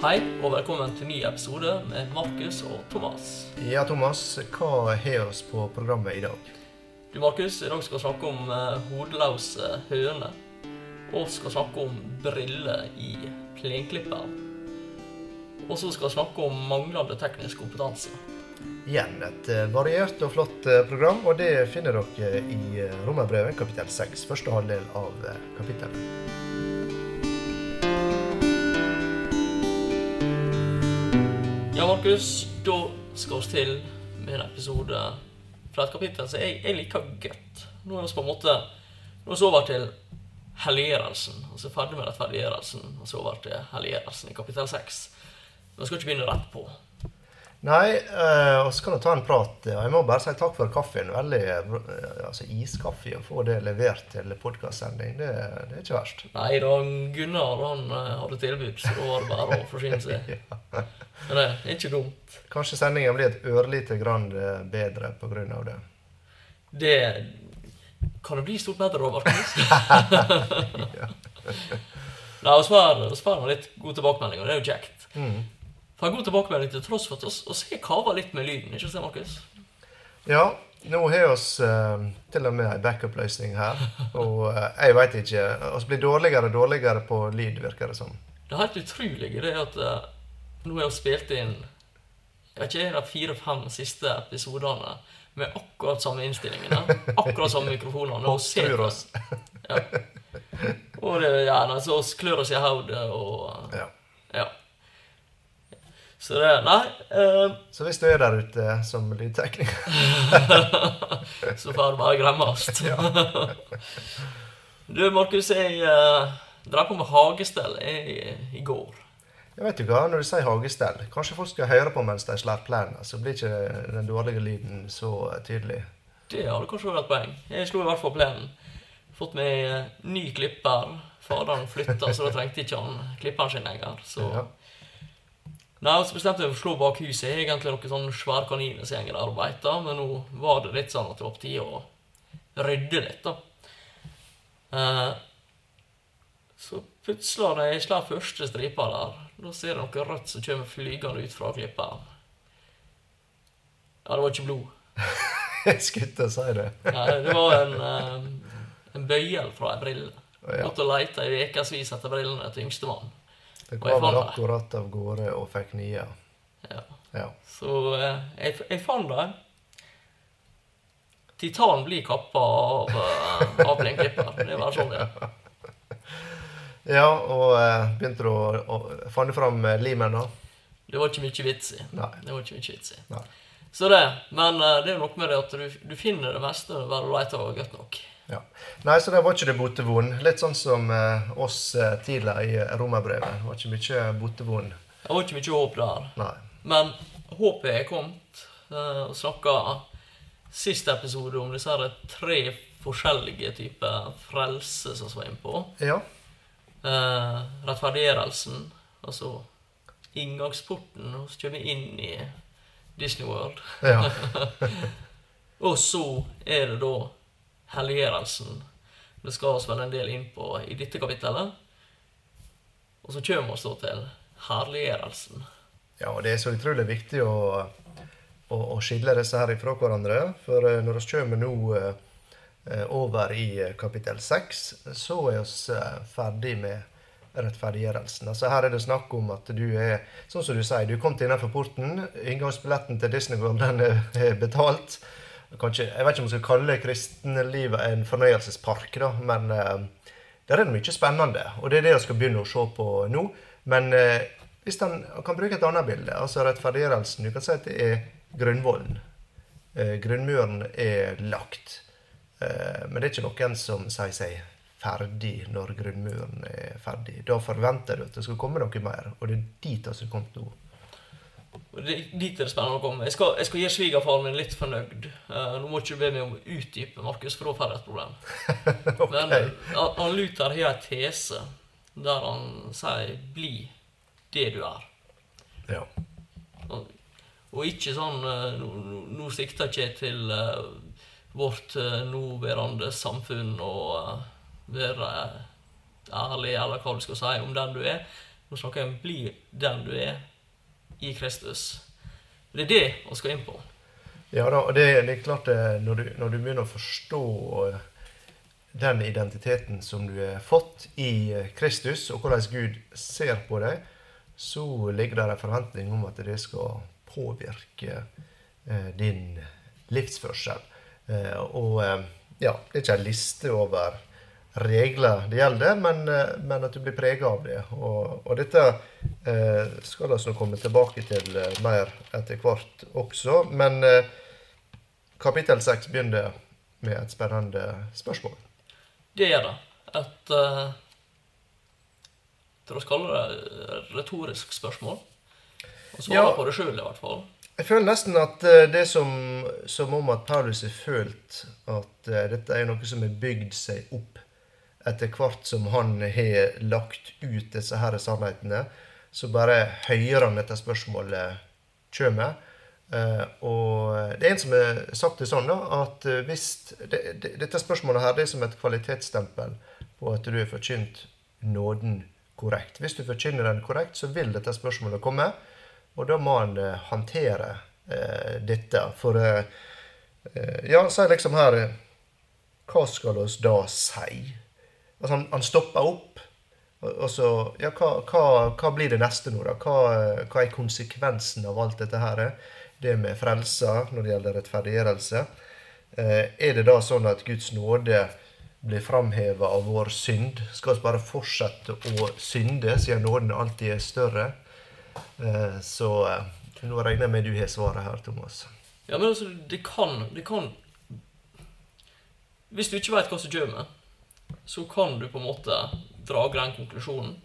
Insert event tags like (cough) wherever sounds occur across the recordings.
Hei, og velkommen til ny episode med Markus og Thomas. Ja, Thomas, hva har oss på programmet i dag? Du, Markus, i dag skal vi snakke om uh, hodeløse høner. Og skal snakke om briller i plenklipperen. Og så skal vi snakke om manglende teknisk kompetanse. Igjen et eh, variert og flott eh, program, og det finner dere i eh, Romerbrevet kapittel 6, første halvdel av eh, kapittelet. Ja, Markus, da skal vi til med en episode fra et kapittel som jeg, jeg liker godt. Nå er vi på en måte Nå er vi over til helliggjørelsen. Og så er ferdig med rettferdiggjørelsen, og så over til helliggjørelsen i kapittel 6. Men vi skal ikke begynne rett på. Nei, eh, og så kan du ta en prat. Jeg må bare si takk for kaffen. Veldig eh, altså iskaffe å få det levert til podkastsending, det, det er ikke verst. Nei da, Gunnar han eh, hadde tilbud, så da var det bare å forsyne seg. (laughs) Men det er ikke dumt. Kanskje sendingen blir et ørlite grann eh, bedre av det. Det kan det bli stort bedre over, Markus. Nei, får vi får litt god tilbakemelding, og det er jo kjekt. Mm. For en god tilbakemelding til tross for at oss, oss har kava litt med lyden, ikke sant, Markus? Ja, nå har vi eh, til og med en backup-løsning her. (laughs) Og eh, jeg veit ikke Vi blir dårligere og dårligere på lyd, virker det som. Det er helt utrolig det at eh, nå har vi spilt inn jeg vet ikke, de fire-fem siste episodene med akkurat samme innstillingene. Akkurat samme mikrofonene. Og, ser- oss. Ja. og det, ja, gjerne, så oss klør oss i hodet og Ja. Ja. Så det Nei. eh, Så hvis du er der ute som lydtekniker (laughs) så får det bare gremmast. (laughs) (laughs) du, Markus, jeg uh, drev på med hagestell i, i går. Jeg vet jo hva, Når du sier hagestell, kanskje folk skal høre på mens de slår plenen, så blir ikke den dårlige lyden så tydelig. Det hadde kanskje vært et poeng. Jeg slo i hvert fall plenen. Fått meg eh, ny klipper. Faderen flytta, så da trengte ikke han klipperen sin lenger. Så Ja. Nei, så bestemte jeg meg for å slå bak huset. Jeg har egentlig noen sånne svære kaniner som går og beiter, men nå var det litt sånn at det var på tide å rydde litt, da. Eh, så plutselig, når jeg slår første stripa der, da ser jeg noe rødt som kommer flygende ut fra klipperen. Ja, det var ikke blod. (laughs) Jeg skulle til å si det. Nei, det var en, eh, en bøyel fra ei brille. Ja. Måtte leite i ukevis etter brillene til yngstemann. Det kom akkurat av gårde og fikk nye. Ja. Ja. Så eh, jeg, jeg fant det. Titan blir kappa av, uh, av plenklipper. Det bare sånn det er. (laughs) ja, og eh, begynte du å, å Fant du fram eh, limen, da? Det var ikke mye vits i. Nei. Det var ikke mye vits i. Nei. Så det. Men eh, det er noe med det at du, du finner det meste bare du leter godt nok. Ja. Nei, så der var ikke det botevond. Litt sånn som eh, oss eh, tidligere i romerbrevet. Det var ikke mye botevond. Det var ikke mye håp der. Nei. Men håpet er kommet. eh, Og snakka siste episode om disse her tre forskjellige typer frelse som vi var inne på. Ja. Eh, rettferdiggjørelsen, altså inngangsporten, og så kommer vi inn i Disney World. ja. (laughs) Og så er det da helliggjørelsen. Det skal oss vel en del inn på i dette kapittelet. Og så kommer vi da til herliggjørelsen. Ja, og det er så utrolig viktig å, å, å skille disse her ifra hverandre. For eh, når vi kommer nå eh, over i eh, kapittel 6, så er vi ferdig med rettferdiggjørelsen. Altså Her er det snakk om at du er Sånn som du sier, du kom til innenfor porten. Inngangsbilletten til Disney World den er betalt. Kanskje, jeg vet ikke om jeg skal kalle kristenlivet en fornøyelsespark, da, men eh, der er det mye spennende. Og det er det jeg skal begynne å se på nå. Men eh, hvis den, kan bruke et annet bilde, altså rettferdiggjørelsen Du kan si at det er grunnvollen. Eh, grunnmuren er lagt. Eh, men det er ikke noen som sier seg ferdig når grunnmuren er ferdig. Da forventer du at det skal komme noe mer, og det er dit vi har kommet nå. Det, dit er det spennende å komme. Jeg skal, jeg skal gi svigerfaren min litt fornøyd. Uh, nå må ikke du be meg om å utdype, Markus, for da får jeg et problem. (laughs) Men eh, han, han Luther har en tese der han sier 'bli det du er'. Ja. Og, og ikke sånn eh, Nå, nå- sikter jeg ikke til uh, vårt uh, nåværende samfunn og være ærlig, eller hva du skal si, om den du er. Nå snakker jeg om bli den du er i Kristus. Det er det vi skal inn på. Ja da, og det, det er klart at når, når du begynner å forstå eh, den identiteten som du har fått i eh, Kristus, og hvordan Gud ser på deg, så ligger det en forventning om at det skal påvirke eh, din livsførsel. Eh, og eh, ja, det er ikke en liste over regler det gjelder, men, eh, men at du blir prega av det. Og, og dette eh, skal vi komme tilbake til eh, mer etter hvert også. Men eh, kapittel seks begynner med et spennende spørsmål. Det er det. Et uh, La oss kalle det retorisk spørsmål. Og svare Ja. på det sjøl, i hvert fall. Jeg føler nesten at eh, det som, som om at Paulus har følt at eh, dette er noe som har bygd seg opp etter hvert som han har lagt ut disse her sannhetene. Så bare hører han dette spørsmålet kommer. Eh, og det er en som har sagt det sånn, da, at eh, hvis det, det, Dette spørsmålet her det er som et kvalitetsstempel på at du har forkynt nåden korrekt. Hvis du forkynner den korrekt, så vil dette spørsmålet komme. Og da må han eh, håndtere eh, dette. For eh, Ja, si liksom her Hva skal oss da si? Altså, han, han stopper opp. Og, og så Ja, hva, hva, hva blir det neste nå, da? Hva, eh, hva er konsekvensen av alt dette her? Det med frelser når det gjelder rettferdiggjørelse. Eh, er det da sånn at Guds nåde blir framheva av vår synd? Skal vi bare fortsette å synde, siden nåden alltid er større? Eh, Så eh, nå regner jeg med du har svaret her, Thomas. Ja, men altså, det kan, det kan Hvis du ikke vet hva som kommer, så kan du på en måte dra den konklusjonen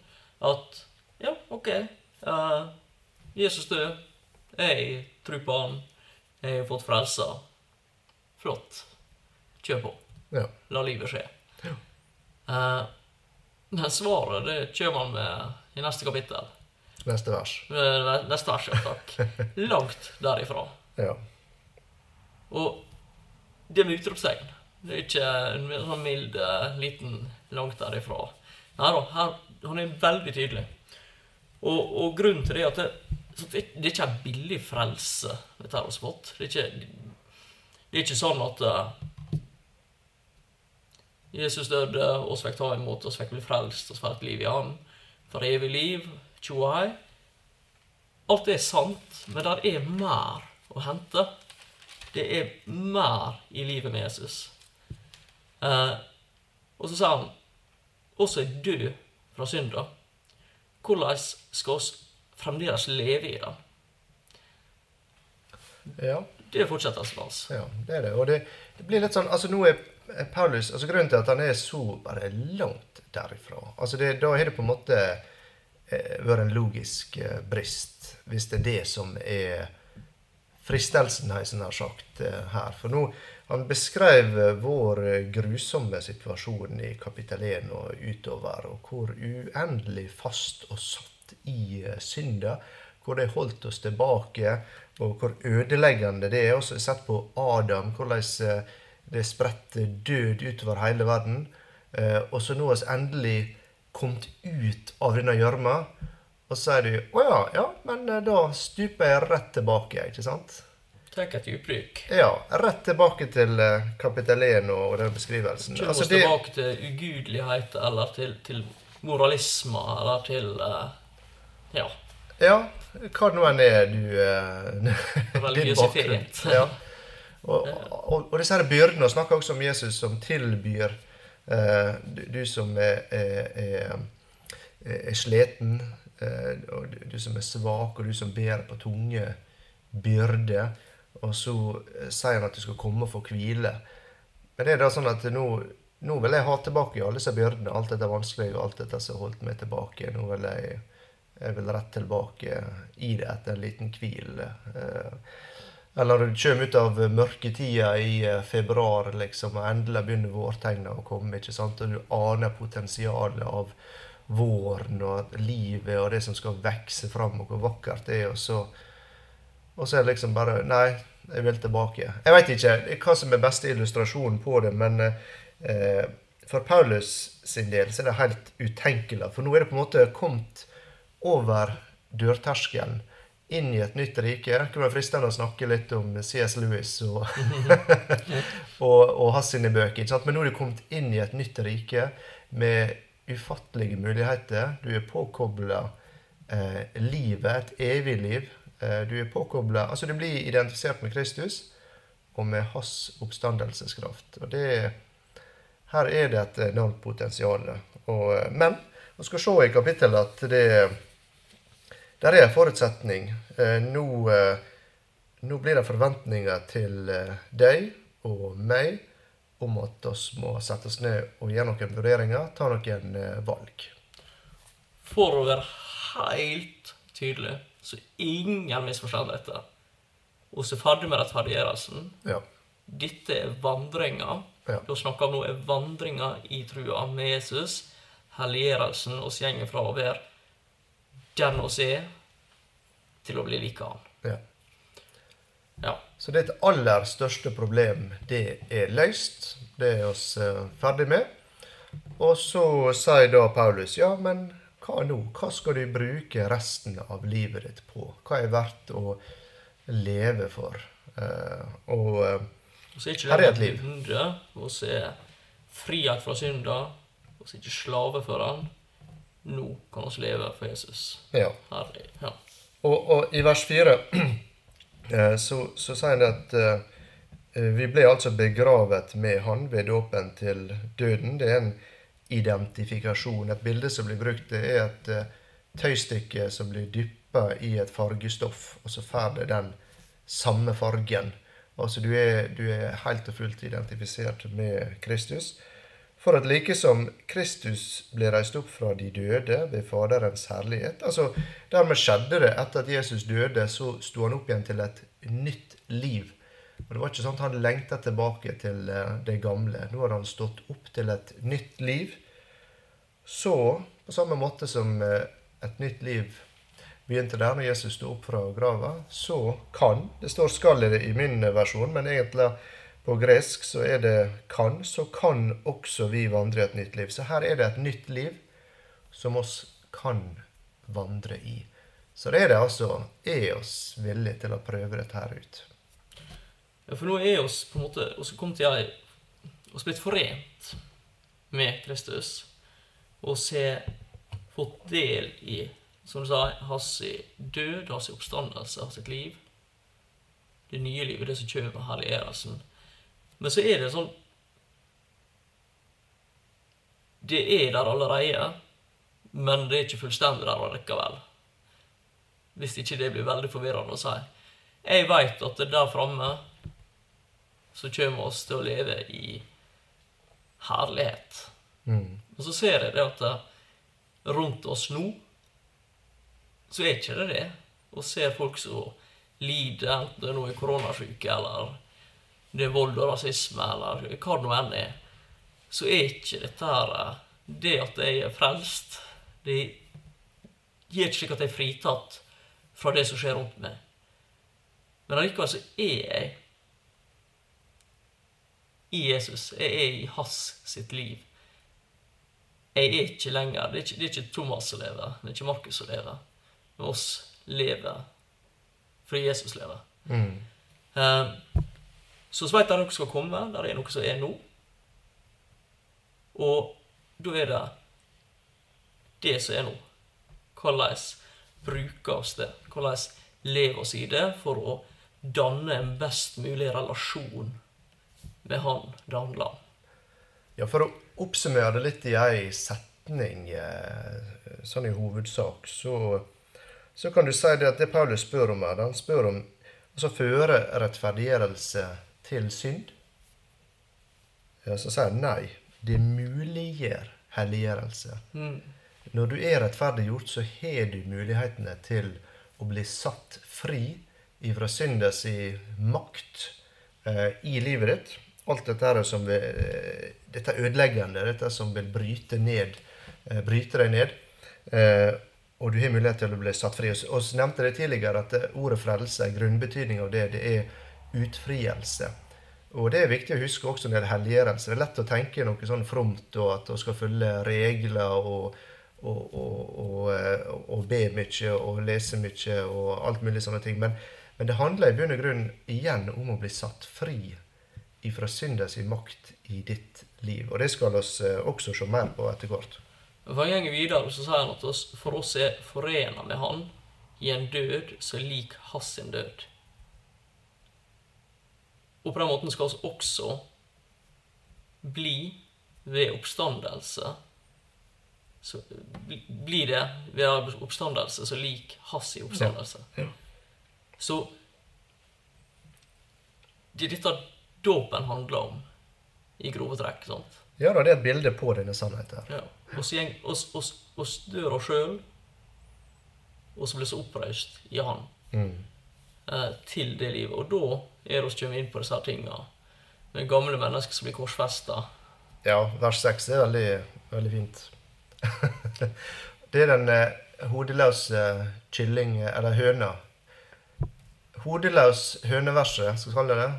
at ja, OK, uh, Jesus død, jeg tror på han, jeg har fått frelsa. Flott. Kjør på. Ja. La livet skje. Eh, men svaret det kommer han med i neste kapittel. Neste vers. Eh, Neste vers, ja takk. (laughs) Langt derifra. Ja. Og det med utropstegn Det er ikke en sånn mild, eh, liten langt derifra. Nei da, her, han er veldig tydelig. Og, og grunnen til det er at det, det, det er ikke er billig frelse ved fått. Det er ikke, det er ikke sånn at uh, Jesus døde, oss fikk ta imot, oss fikk bli frelst, oss fikk et liv i Han. For evig liv, tjoahei. Alt det er sant, men der er mer å hente. Det er mer i livet med Jesus. Eh, og så sa han også er død fra synda. Hvordan skal oss fremdeles leve i det? ja. Det er fortsettelsen hans. Ja, det er det. Og det, det blir litt sånn Altså, nå er Paulus altså Grunnen til at han er så bare langt derifra altså det, Da har det på en måte eh, vært en logisk eh, brist, hvis det er det som er fristelsen, har jeg sånn har sagt eh, her. For nå Han beskrev eh, vår eh, grusomme situasjon i kapittel 1 og utover, og hvor uendelig fast og satt i eh, synda. Hvor det holdt oss tilbake, og hvor ødeleggende det er. og Også sett på Adam, hvordan det spredte død utover hele verden. Og så nå har vi endelig kommet ut av denne gjørma. Og så sier du å ja, ja, men da stuper jeg rett tilbake, ikke sant? Tenk et dypdykk. Ja, rett tilbake til eh, 1 og den beskrivelsen. Kjør oss Altså, det, tilbake til ugudelighet, eller til, til moralisme, eller til uh, Ja, ja, hva nå enn er du (laughs) uh, Religiøsitet. bakgrunn. Ja. Og, og, og disse her byrdene, snakker også om Jesus som tilbyr uh, du, du som er, er, er, er sliten, uh, og du, du som er svak, og du som ber på tunge byrder. Og så eh, sier han at du skal komme og få hvile. Men det er da sånn at nå, nå vil jeg ha tilbake alle disse byrdene, alt dette vanskelige, og alt dette som har holdt meg tilbake. Nå vil jeg, jeg vil rett tilbake i det etter en liten hvil. Eh, eller når du kommer ut av mørketida i eh, februar, liksom, og endelig begynner vårtegna å komme, ikke sant? og du aner potensialet av våren og livet og det som skal vokse fram, og hvor vakkert det er, og så, og så er det liksom bare Nei, jeg vil tilbake. Jeg veit ikke hva som er beste illustrasjonen på det, men eh, for Paulus sin del så er det helt utenkelig. For nå er det på en måte kommet over dørterskelen inn i et nytt rike. Det kunne være fristende å snakke litt om CS Lewis og, (laughs) og, og hans sine bøker. Ikke sant? Men nå er du kommet inn i et nytt rike med ufattelige muligheter. Du er påkobla eh, livet, et evig liv. Eh, du er påkobla Altså, du blir identifisert med Kristus og med hans oppstandelseskraft. Og det Her er det et enormt potensial. Og, eh, men vi skal se i kapittelet at det der er en forutsetning. Eh, nå, nå, blir det forventninger til deg og meg om at vi må sette oss ned og gjøre noen vurderinger, ta noen valg. For å være helt tydelig, så ingen misforstår dette. Og så ferdig med rettferdiggjørelsen. Ja. Dette er vandringa. Ja. Da snakker vi nå er vandringa i trua med Jesus. Helliggjørelsen. Vi går fra å være den oss er, til å bli lik han. Ja. Ja. Så det aller største problem, det er løst. Det er oss uh, ferdig med. Og så sier da Paulus, ja, men hva nå? Hva skal du bruke resten av livet ditt på? Hva er verdt å leve for? Uh, og uh, er her er et liv. Så er frihet fra synda, og så er ikke slave for han. Nå kan vi leve for Jesus. Ja. Her, Ja. Og, og, i vers 4 (clears throat) eh, så, så sier han at uh, vi ble altså begravet med han ved dåpen til døden. Det er en identifikasjon. Et bilde som blir brukt, det er et uh, tøystykke som blir dyppa i et fargestoff, og så får det den samme fargen. Altså du er, du er helt og fullt identifisert med Kristus. For at like som Kristus ble reist opp fra de døde ved Faderens herlighet altså Dermed skjedde det etter at Jesus døde, så sto han opp igjen til et nytt liv. Og Det var ikke sånn at han lengta tilbake til eh, det gamle. Nå hadde han stått opp til et nytt liv. Så, på samme måte som eh, et nytt liv begynte der når Jesus sto opp fra grava, så kan Det står 'skal' i min versjon, men egentlig på gresk så er det 'kan', så kan også vi vandre et nytt liv. Så her er det et nytt liv som oss kan vandre i. Så det er det altså Er oss villige til å prøve dette her ut? Ja, for nå er oss på en måte oss kommet til ei oss blitt forent med Kristus. Og se fått del i, som du sa, hans død, hans oppstandelse, hans liv. Det nye livet, det som kommer, herliggjørelsen. Men så er det sånn Det er der allerede, men det er ikke fullstendig der allikevel. Hvis ikke det blir veldig forvirrende å si. Jeg veit at det der framme så kommer vi oss til å leve i herlighet. Mm. Og så ser jeg det at rundt oss nå så er ikke det det. Og ser folk som lider, enten det er noe koronasyke eller det er vold og rasisme, eller hva det nå enn er, så er ikke dette her eh, Det at jeg er frelst, det gjør ikke slik at jeg er fritatt fra det som skjer rundt meg. Men allikevel så er jeg i Jesus. Jeg er i hans sitt liv. Jeg er ikke lenger Det er ikke, det er ikke Thomas som lever, det er ikke Markus som lever. Men oss lever fordi Jesus lever. Mm. Uh, så veit jeg noe skal komme. Der er noe som er nå. Og da er det det som er nå. Hvordan bruker oss det? Hvordan lever oss i det for å danne en best mulig relasjon med Han det handler om? Ja, for å oppsummere det litt i ei setning, eh, sånn i hovedsak, så, så kan du si det at det Paulus spør om her, han spør om altså føre rettferdiggjørelse til synd? Ja, så sier han nei. Det muliggjør helliggjørelse. Mm. Når du er rettferdiggjort, så har du mulighetene til å bli satt fri ifra syndens makt eh, i livet ditt. Alt dette som vil, eh, dette ødeleggende, dette som vil bryte, ned, eh, bryte deg ned. Eh, og du har mulighet til å bli satt fri. Og så nevnte det tidligere at ordet frelse, grunnbetydning av det, det er utfrielse. Og det er viktig å huske også når det gjelder helliggjørelse. Det er lett å tenke noe sånn fromt, og at du skal følge regler og, og, og, og be mye og lese mye og alt mulig sånne ting. Men, men det handler i bunn og grunn igjen om å bli satt fri ifra synda sin makt i ditt liv. Og det skal vi eh, også se mer på etter hvert. For han går videre, så sier han at oss, for oss er forena med Han i en død som er lik hans sin død. Og på den måten skal vi også bli ved oppstandelse så blir det ved oppstandelse så lik hans i oppstandelse. Ja. Så det er dette dåpen handler om, i grove trekk. sant? Ja da, det er et bilde på denne sannheten. Ja. Oss dør oss sjøl, og så blir vi oppreist i Han Mm. eh, til det livet. Og da er vi kommet inn på disse tinga. Med gamle mennesker som blir korsfesta. Ja, vers 6 er veldig, veldig fint. (laughs) det er den eh, hodeløse kylling, eller høna. Hodeløs høneverset, skal vi kalle det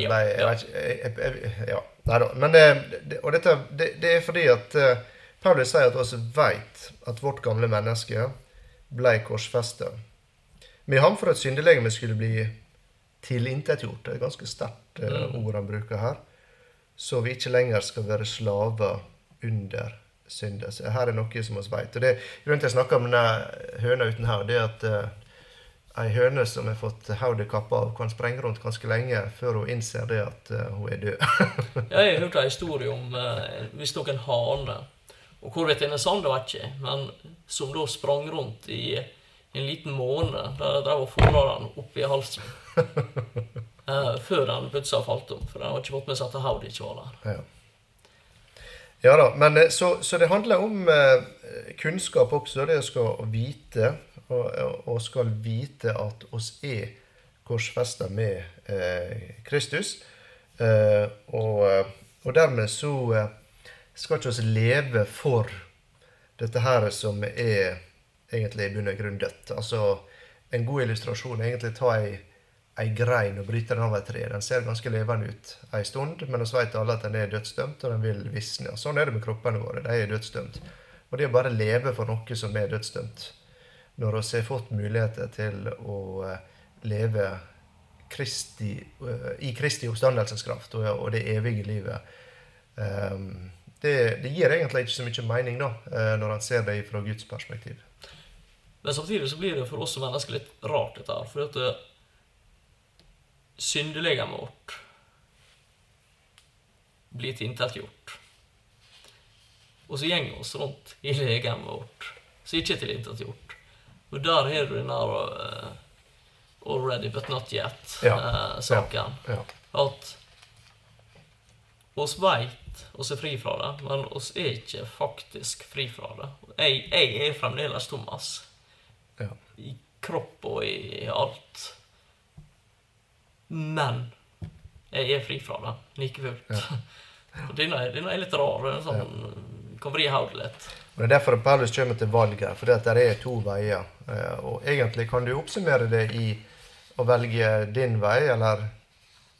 Ja, ble, ja. jeg, jeg, ja, nei da. Men det, det, og dette, det, det er fordi at eh, Paulus sier at vi vet at vårt gamle menneske ble korsfesta. Med ham for at syndelegemet skulle bli tilintetgjort. Det er et ganske sterkt eh, Mm. ord han bruker her. Så vi ikke lenger skal være slaver under syndet. Så her er noe som vi vet. Og det grunnen til at jeg snakker om denne høna uten her, det er at eh, ei høne som har fått hodet kappa av, kan sprenge rundt ganske lenge før hun innser det at eh, hun er død. (laughs) Jeg har hørt en historie om eh, visstnok en hane. Og hvorvidt den er sann, det vet ikke, men som da sprang rundt i en liten måned. der de drev og fôra den opp i halsen. (laughs) Eh, før den plutselig falt om, for den har ikke fått med seg at hodet ikke var der. Ja. ja da, men eh, så, så det handler om eh, kunnskap også, det å skal vite, og, skal vite at oss er korsfesta med eh, Kristus. Eh, og, eh, og dermed så eh, skal ikke oss leve for dette her som er egentlig i bunn og grunn dødt. Altså, en god illustrasjon er egentlig ta ei, ei grein og bryte den av et tre. Den ser ganske levende ut ei stund, men vi vet alle at den er dødsdømt, og den vil visne. Sånn er det med kroppene våre. De er dødsdømt. Og det å bare leve for noe som er dødsdømt, når vi har fått muligheter til å eh, leve Kristi, eh, i Kristi oppstandelseskraft og, det evige livet, eh, det, det gir egentlig ikke så mye mening da, eh, når han ser det fra Guds perspektiv. Men samtidig så blir det for oss som mennesker litt rart, dette her. For at syndelegemet vårt blir tilintetgjort. Og så gjenger oss rundt i legemet vårt som ikke er tilintetgjort. Og der har du den der uh, already but not yet-saken. Ja. At oss veit oss er fri fra det, men oss er ikke faktisk fri fra det. Jeg, jeg er fremdeles Thomas Ja. i kropp og i alt. Men jeg er fri fra det like fullt. Ja. (laughs) Ja. denne er litt rar. Sånn, vri hodet litt. Det er derfor Paulus kommer til valg her, for det er to veier. Eh, Og egentlig kan du oppsummere det i å velge din vei, eller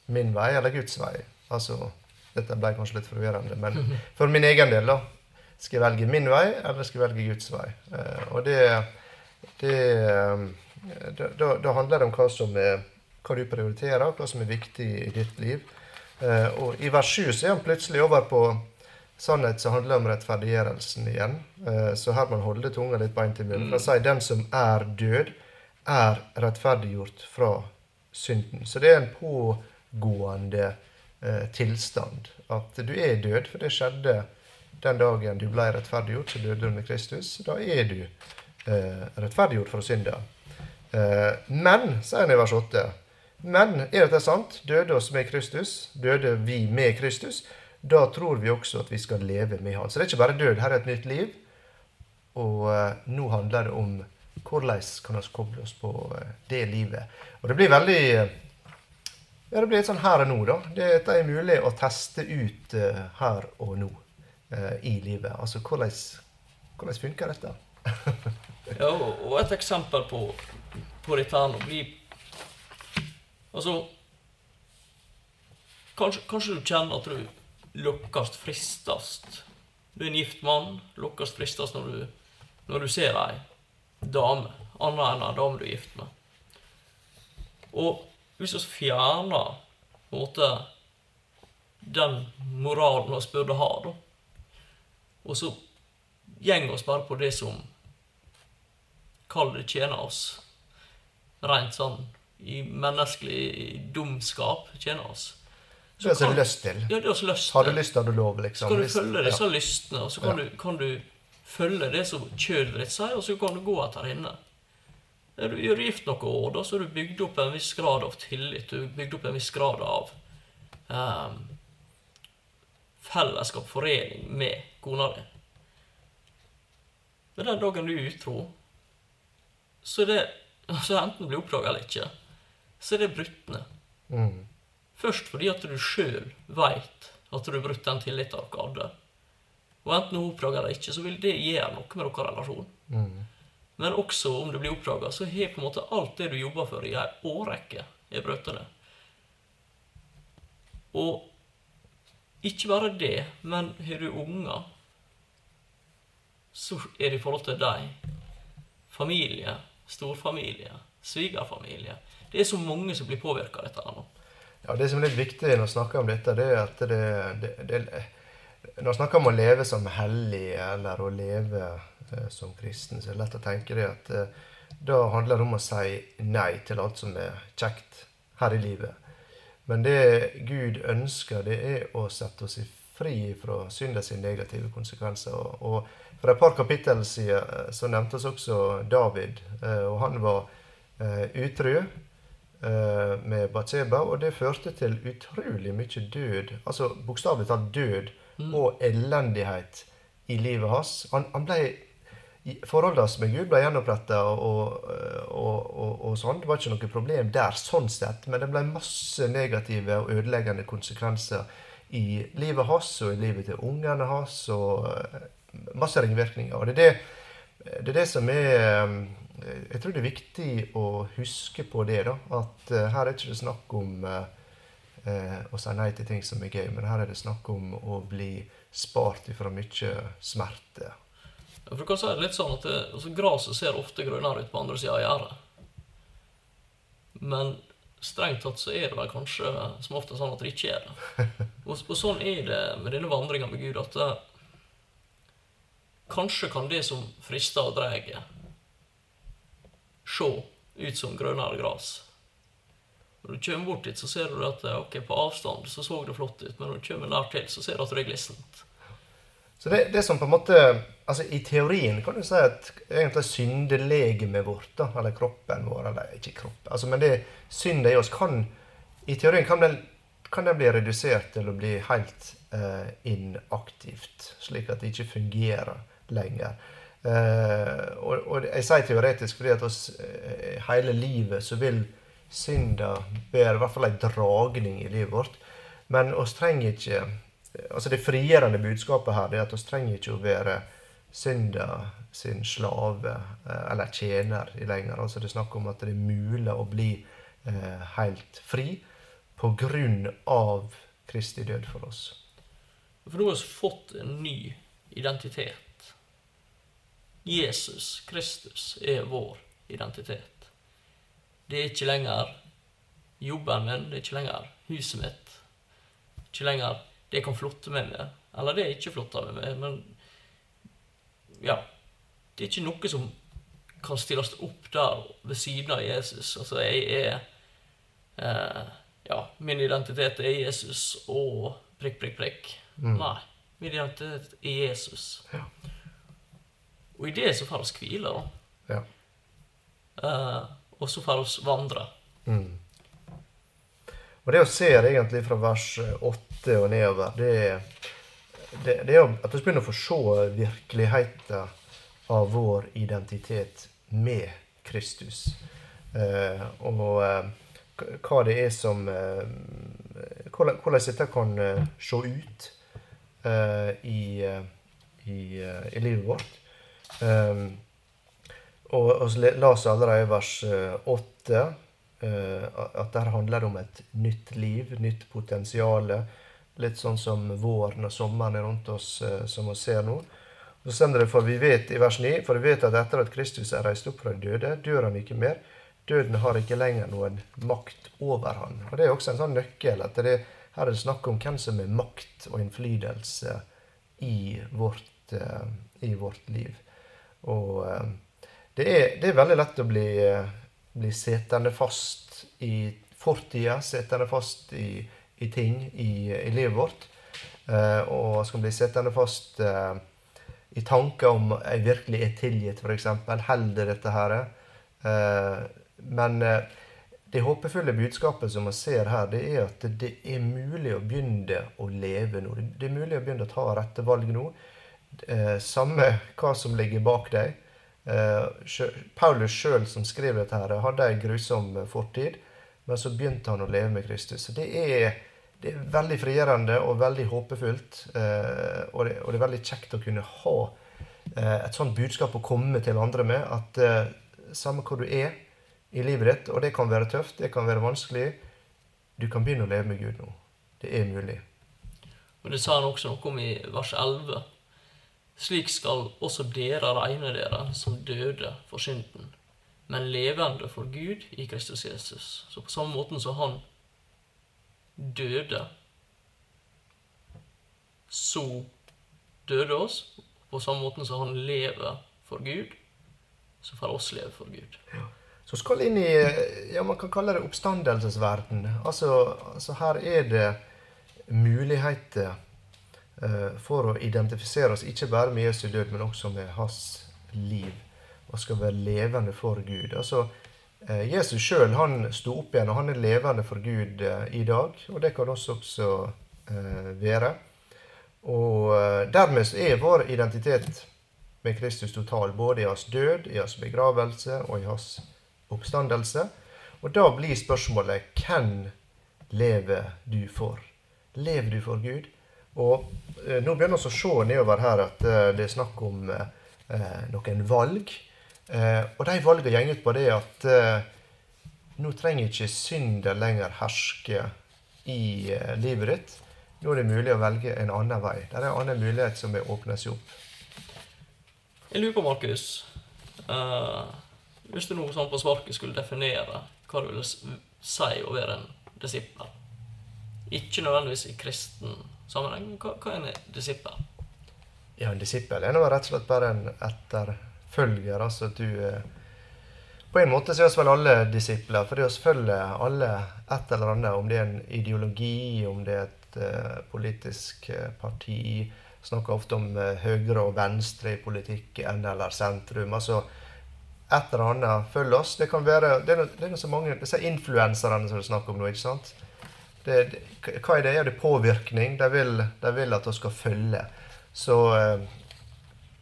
min vei, eller Guds vei. Altså, dette ble kanskje litt forvirrende, men (laughs) for min egen del, da. Skal jeg velge min vei, eller skal jeg velge Guds vei? Eh, Og det, det eh, da, da- handler det om hva som er hva du prioriterer, hva som er viktig i ditt liv. Og i vers 7 så er han plutselig over på sannhet som handler om rettferdiggjørelsen igjen. Eh, Så her må man holde tunga litt beint i munnen. For å si den som er død, er rettferdiggjort fra synden. Så det er en pågående eh, tilstand. At du er død, for det skjedde den dagen du ble rettferdiggjort, så døde du med Kristus. Da er du eh, rettferdiggjort fra synda. Eh, men, sier han i vers 8, men er dette sant? Døde oss med Kristus? Døde vi med Kristus? Da tror vi også at vi skal leve med Han. Så det er ikke bare død, her er et nytt liv. Og eh, nå handler det om hvordan kan vi koble oss på eh, det livet. Og det blir veldig Ja, det blir litt sånn her og nå, da. Dette er mulig å teste ut eh, her og nå i livet. Altså hvordan, hvordan funker dette? (laughs) Ja, og et eksempel på, på dette her nå blir Altså kanskje, kanskje du kjenner at du lokkast fristast. Du er en gift mann, lukkast fristast når du når du ser ei dame, anna enn ei dame du er gift med. Og hvis vi fjerner på en måte den moralen vi burde ha, da, og så gjeng oss bare på det som Kall det tjener oss. Rent sånn i menneskelig dumskap tjener oss. Så det er lyst til. Ja, det er lyst Har du lyst, har du lov, liksom. Så kan du følge disse ja. lystene, og så kan, Ja. du, kan du følge det som kjødet ditt sier, og så kan du gå etter henne. Er du er du gift noen år, da, så har du bygd opp en viss grad av tillit. Du har bygd opp en viss grad av um, fellesskap, forening, med kona di. Men den dagen du er utro, så er det (laughs) altså Enten blir oppdaga eller ikke, så er det brutt ned. Mm. Først fordi at du sjøl veit at du har brutt den tilliten dere hadde. Og enten hun oppdager det eller ikke, så vil det gjøre noe med deres relasjon. Mm. Men også om det blir oppdaga, så har på en måte alt det du jobber for i ei årrekke, er brutt ned. Og ikke bare det, men har du unger, så er det i forhold til deg familie, storfamilie, svigerfamilie. Det er så mange som blir påvirka av dette. nå. Ja, Det som er litt viktig når vi snakker om dette, det er at det, det, det Når vi snakker om å leve som hellig, eller å leve eh, som kristen, så er det lett å tenke det at eh, da handler det om å si nei til alt som er kjekt her i livet. Men det Gud ønsker, det er å sette oss i fri fra syndens negative konsekvenser. Og, for et par kapittel siden eh, så nevnte vi også David, eh, og han var eh, utro med Batseba, og det førte til utrolig mye død, altså bokstavelig talt død og elendighet i livet hans. Han, han ble Forholdet hans med Gud ble gjenoppretta, og, og, og, og sånn. Det var ikke noe problem der, sånn sett, men det ble masse negative og ødeleggende konsekvenser i livet hans og i livet til ungene hans, og eh, masse ringvirkninger. Og det er det, det er det som er eh, Jeg tror det er viktig å huske på det, da. At uh, her er ikke det snakk om uh, å si nei til ting som er gøy, men her er det snakk om å bli spart ifra mye smerte. Ja, For kan si det litt sånn at det, altså, Gresset ser ofte grønnere ut på andre sida av gjerdet. Men strengt tatt så er det vel kanskje som ofte sånn at det ikke er det. (laughs) Og, og sånn er det med denne vandringa med Gud, at det, kanskje kan det som frister og drar, se ut som grønnere gras. Når du kommer bort dit, så ser du at ok, på avstand så så det flott ut, men når du kommer nær til, så ser du at det er glissent. Så det, det som på en måte altså I teorien kan du si at egentlig syndelegemet vårt, da, eller kroppen vår Eller ikke kroppen, altså, men det syndet i oss kan I teorien kan den, kan den bli redusert til å bli helt eh, inaktivt, slik at det ikke fungerer lenger. Eh, og, og jeg sier teoretisk fordi at oss, eh, hele livet så vil synda bære i hvert fall en dragning i livet vårt. Men oss trenger ikke altså Det frigjørende budskapet her det er at oss trenger ikke å være synda sin slave eh, eller tjener i lenger. Altså Det er snakk om at det er mulig å bli eh, helt fri på grunn av Kristi død for oss. For nå har vi fått en ny identitet. Jesus Kristus er vår identitet. Det er ikke lenger jobben min, det er ikke lenger huset mitt. Ikke lenger det jeg kan flotte meg med, eller det jeg ikke flotter meg med. Men ja, det er ikke noe som kan stilles opp der ved siden av Jesus. Altså, jeg er eh, Ja, min identitet er Jesus og prikk, prikk, prikk. Nei. Min identitet er Jesus. Ja. Og i det så får vi hvile. Ja. Uh, og så får vi vandre. Mm. Og det vi ser egentlig fra vers 8 og nedover, det, det, det er at vi begynner å få se virkeligheten av vår identitet med Kristus. Eh, og eh, hva det er som eh, Hvordan hvordan dette kan eh, se ut eh, i, eh, i, eh, i livet vårt. Um, og vi så le- las jeg allerede i vers eh, åtte eh, at der handler om et nytt liv, nytt potensial. Litt sånn som våren og sommeren er rundt oss, eh, som vi ser nå. Så sender det, for vi vet i vers 9, for vi vet at etter at Kristus er reist opp fra de døde, dør han ikke mer. Døden har ikke lenger noen makt over han. Og Det er også en sånn nøkkel. at det, Her er det snakk om hvem som er makt og innflytelse i vårt, i vårt liv. Og uh, det, er, det, er, veldig lett å bli, uh, bli setende fast i fortida, setende fast i, i ting i, i, livet vårt. og skal bli setende fast i tanker om jeg virkelig er tilgitt, f.eks. Holder dette her? Eh, men eh, det håpefulle budskapet som man ser her, det er at det er mulig å begynne å leve nå. Det er mulig å begynne å ta rette valg nå. Eh, samme hva som ligger bak deg. Paulus sjøl som skrev dette, her, hadde ei grusom fortid, men så begynte han å leve med Kristus. Så det er det er veldig frigjørende og veldig håpefullt. Eh, og, det, og, det, er veldig kjekt å kunne ha eh, et sånt budskap å komme til andre med. At eh, samme hvor du er i livet ditt, og det kan være tøft, det kan være vanskelig, du kan begynne å leve med Gud nå. Det er mulig. Og Det sa han også noe om i vers 11. Slik skal også dere regne dere som døde for synden, men levende for Gud i Kristus Jesus. Så på samme måten som han døde, så døde oss. På samme måte som han lever for Gud, så får oss leve for Gud. Ja. Så skal inn i ja, man kan kalle det oppstandelsesverden. Altså, altså her er det muligheter for å identifisere oss ikke bare med Jesu død, men også med hans liv. Og skal være levende for Gud. Altså, Eh, Jesus sjøl sto opp igjen, og han er levende for Gud eh, i dag. Og det kan oss også eh, være. Og dermed er vår identitet med Kristus total, både i hans død, i hans begravelse og i hans oppstandelse. Og da blir spørsmålet hvem lever du for? Lever du for Gud? Og nå begynner vi å se nedover her at det er snakk om noen valg. Eh, og de valgene går ut på det at eh, nå trenger ikke synder lenger herske i eh, livet ditt. Nå er det mulig å velge en annen vei. Det er en annen mulighet som vil åpne seg opp. Jeg lurer på, Markus uh, Hvis du nå sånn på sparket skulle definere hva du ville si å være en disippel Ikke nødvendigvis i kristen sammenheng, hva, hva er en disippel? Ja, En disippel er nå rett og slett bare en etterfølger. Altså du eh, På en måte så er oss vel alle disipler, for det oss følger alle et eller annet. Om det er en ideologi, om det er et uh, politisk uh, parti. Snakker ofte om uh, høyre og venstre i politikken eller sentrum. altså et eller annet følger oss. Det kan være, det er, det er så mange, Disse influenserne som du snakker om nå. ikke sant? Det, det, hva er det? Er det påvirkning? De vil, de vil at vi skal følge. Så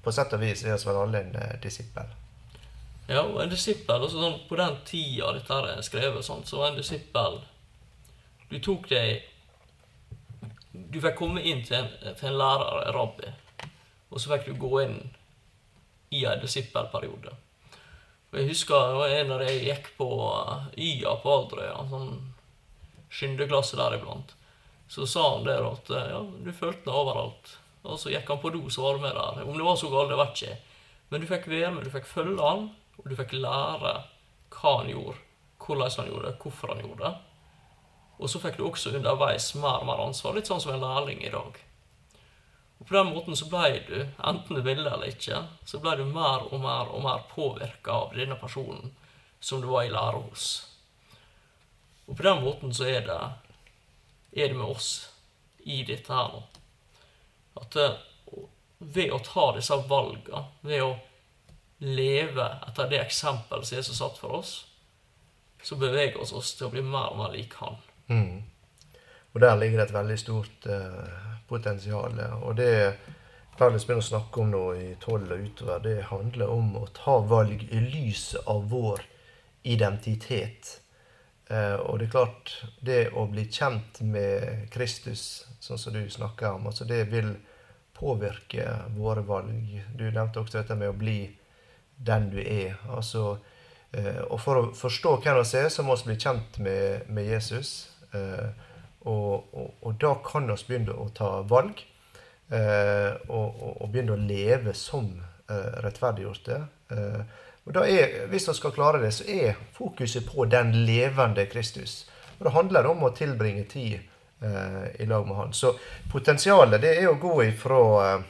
på sett og vis er vel alle en uh, disippel. Ja, og en disippel altså sånn, På den tida dette er skrevet, sånn, så var en disippel Du tok deg Du fikk komme inn til en, til en lærer, en rabbi, og så fikk du gå inn i en disippelperiode. Og Jeg husker det var en av de gikk på uh, YA på Aldrøya, sånn skyndeklasse der iblant. Så sa han der at uh, ja, du følte det overalt. Og så gikk han på do, så var du med der. Om det var så galt, det vet ikke Men du fikk være med, du fikk følge han, og du fikk lære hva han gjorde, hvordan han gjorde det, hvorfor han gjorde det. Og så fikk du også underveis mer og mer ansvar, litt sånn som en lærling i dag. Og På den måten så ble du, enten du ville eller ikke, så ble du mer og mer og mer påvirka av denne personen som du var i lære hos. Og på den måten så er det, er det med oss i dette her nå. At eh, ved å ta disse valgene, ved å leve etter det eksempelet som Jesus satt for oss, så beveger vi oss til å bli mer og mer lik Han. Mm. Og der ligger det et veldig stort eh, potensial. Og det Paulus begynner å snakke om nå i 12 og utover, det handler om å ta valg i lyset av vår identitet. Uh, og det er klart, det å bli kjent med Kristus, sånn som du snakker om, altså det vil påvirke våre valg. Du nevnte også dette med å bli den du er. Altså, eh, og for å forstå hvem vi er, så må vi bli kjent med, med Jesus. Eh, og, og, og, da kan vi begynne å ta valg. eh, og, og, begynne å leve som eh, rettferdiggjorte. Eh, og er, Hvis vi skal klare det, så er fokuset på den levende Kristus. Og Det handler om å tilbringe tid eh, i lag med Han. Så potensialet det er å gå ifra eh,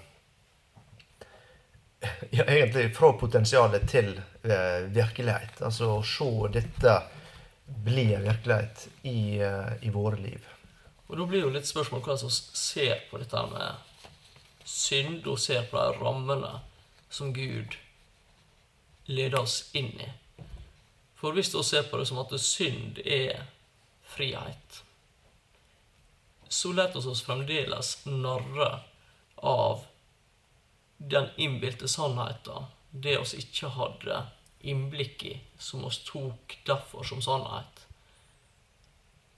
(laughs) ja, egentlig fra potensialet til eh, virkelighet. Altså å se dette bli en virkelighet i, eh, i våre liv. Og da blir jo litt spørsmål hva som ser på dette med synd, og ser på de rammene som Gud leder oss inn i. For hvis vi ser på det som at synd er frihet, så lar vi oss fremdeles narre av den innbilte sannheten, det oss ikke hadde innblikk i, som oss tok derfor som sannhet.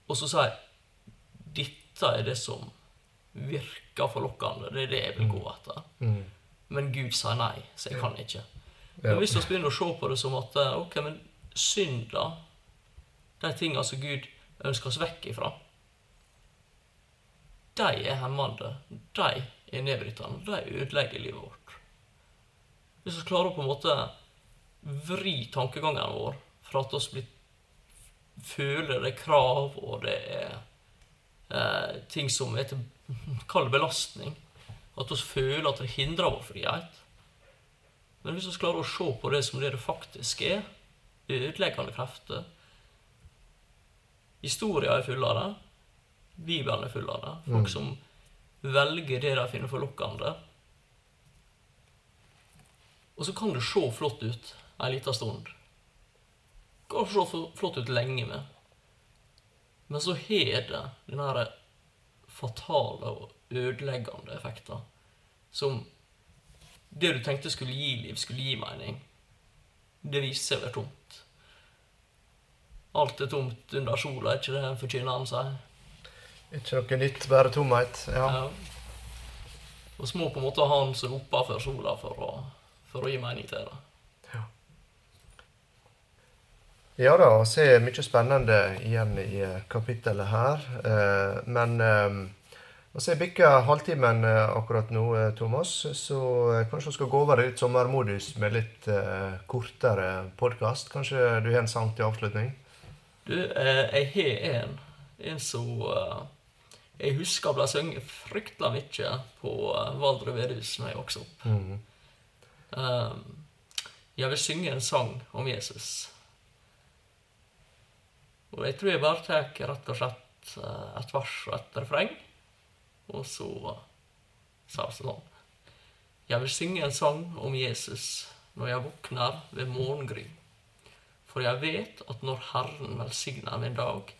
Og så sier dette er det som virker forlokkende, det er det jeg vil gå etter. Mm. Men Gud sier nei, så jeg kan ikke. Men hvis vi begynner å se på det som at eh, ok, men synda, de tingene som Gud ønsker oss vekk ifra, de er hemmende. De er nedbrytende. De ødelegger livet vårt. Hvis vi klarer å på en måte vri tankegangen vår fra at vi føler det er krav, og det er eh, ting som er til (laughs) kall belastning, at vi føler at det hindrer vår frihet Men hvis vi klarer å se på det som det det faktisk er, ødeleggende krefter Historia er full av det. Bibelen er full av det. Folk som velger det de finner forlokkende. Og så kan det se flott ut ei lita stund. Det kan se flott ut lenge med. Men så har det den her fatale og ødeleggende effekten som det du tenkte skulle gi liv, skulle gi mening. Det viser seg å være tomt. Alt er tomt under sola, er ikke det forkynneren seg? Ikke noe nytt, bare tomhet. Ja. Ja. Og så må på en måte ha han som roper før sola for å, for å gi mening til det. Ja da, vi ser mye spennende igjen i eh, kapittelet her. Eh, Men eh, så har bikka halvtimen eh, akkurat nå, eh, Thomas. Så eh, kanskje vi skal gå over i litt sommermodus med litt uh, kortere podkast. Kanskje du har en sang til avslutning? Du, eh, jeg har en. En som eh, jeg husker ble sunget fryktelig mye på eh, Valdre Vedhus da jeg vokste opp. Mm. Um, jeg vil synge en sang om Jesus. Og jeg tror jeg bare tar rett og slett et vers og et refreng, og så sa hun sånn. Jeg vil synge en sang om Jesus når jeg våkner ved morgengry. For jeg vet at når Herren velsigner min dag,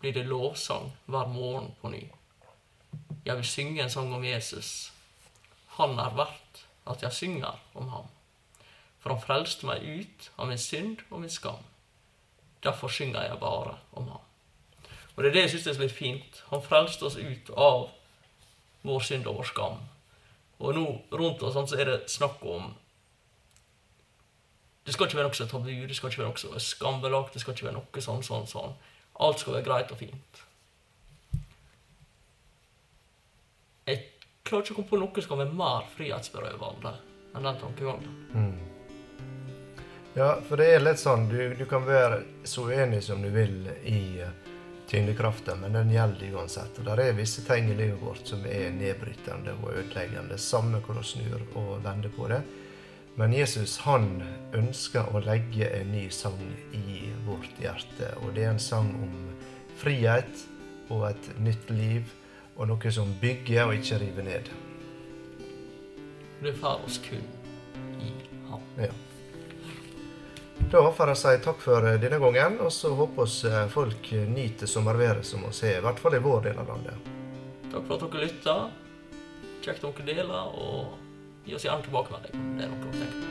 blir det lovsang hver morgen på ny. Jeg vil synge en sang om Jesus. Han er verdt at jeg synger om ham. For han frelste meg ut av min synd og min skam. Derfor synger jeg bare om ham. Og det er det jeg syns er så fint. Han frelste oss ut av vår synd og vår skam. Og nå rundt oss så er det snakk om Det skal ikke være noe som er tabu, det skal ikke være noe som er skambelagt, det skal ikke være noe sånn, sånn, sånn. Alt skal være greit og fint. Jeg klarer ikke å komme på noe som kan være mer frihetsberøvende enn den tankegangen. Ja, for det er litt sånn Du, du kan være så uenig som du vil i eh, tyngdekraften, men den gjelder uansett. Og det er visse ting i livet vårt som er nedbrytende og ødeleggende, samme hvor du snur og vender på det. Men Jesus han ønsker å legge en ny sang i vårt hjerte. Og det er en sang om frihet og et nytt liv, og noe som bygger og ikke river ned. Det far oss kun i ham. Ja. Da får jeg si takk for eh, denne gangen, og så håper vi eh, folk nyter sommerværet som vi har, i hvert fall i vår del av landet. Takk for at dere lytta. Kjekt om dere deler, og gi oss gjerne tilbakemelding om det er noe dere tenker på.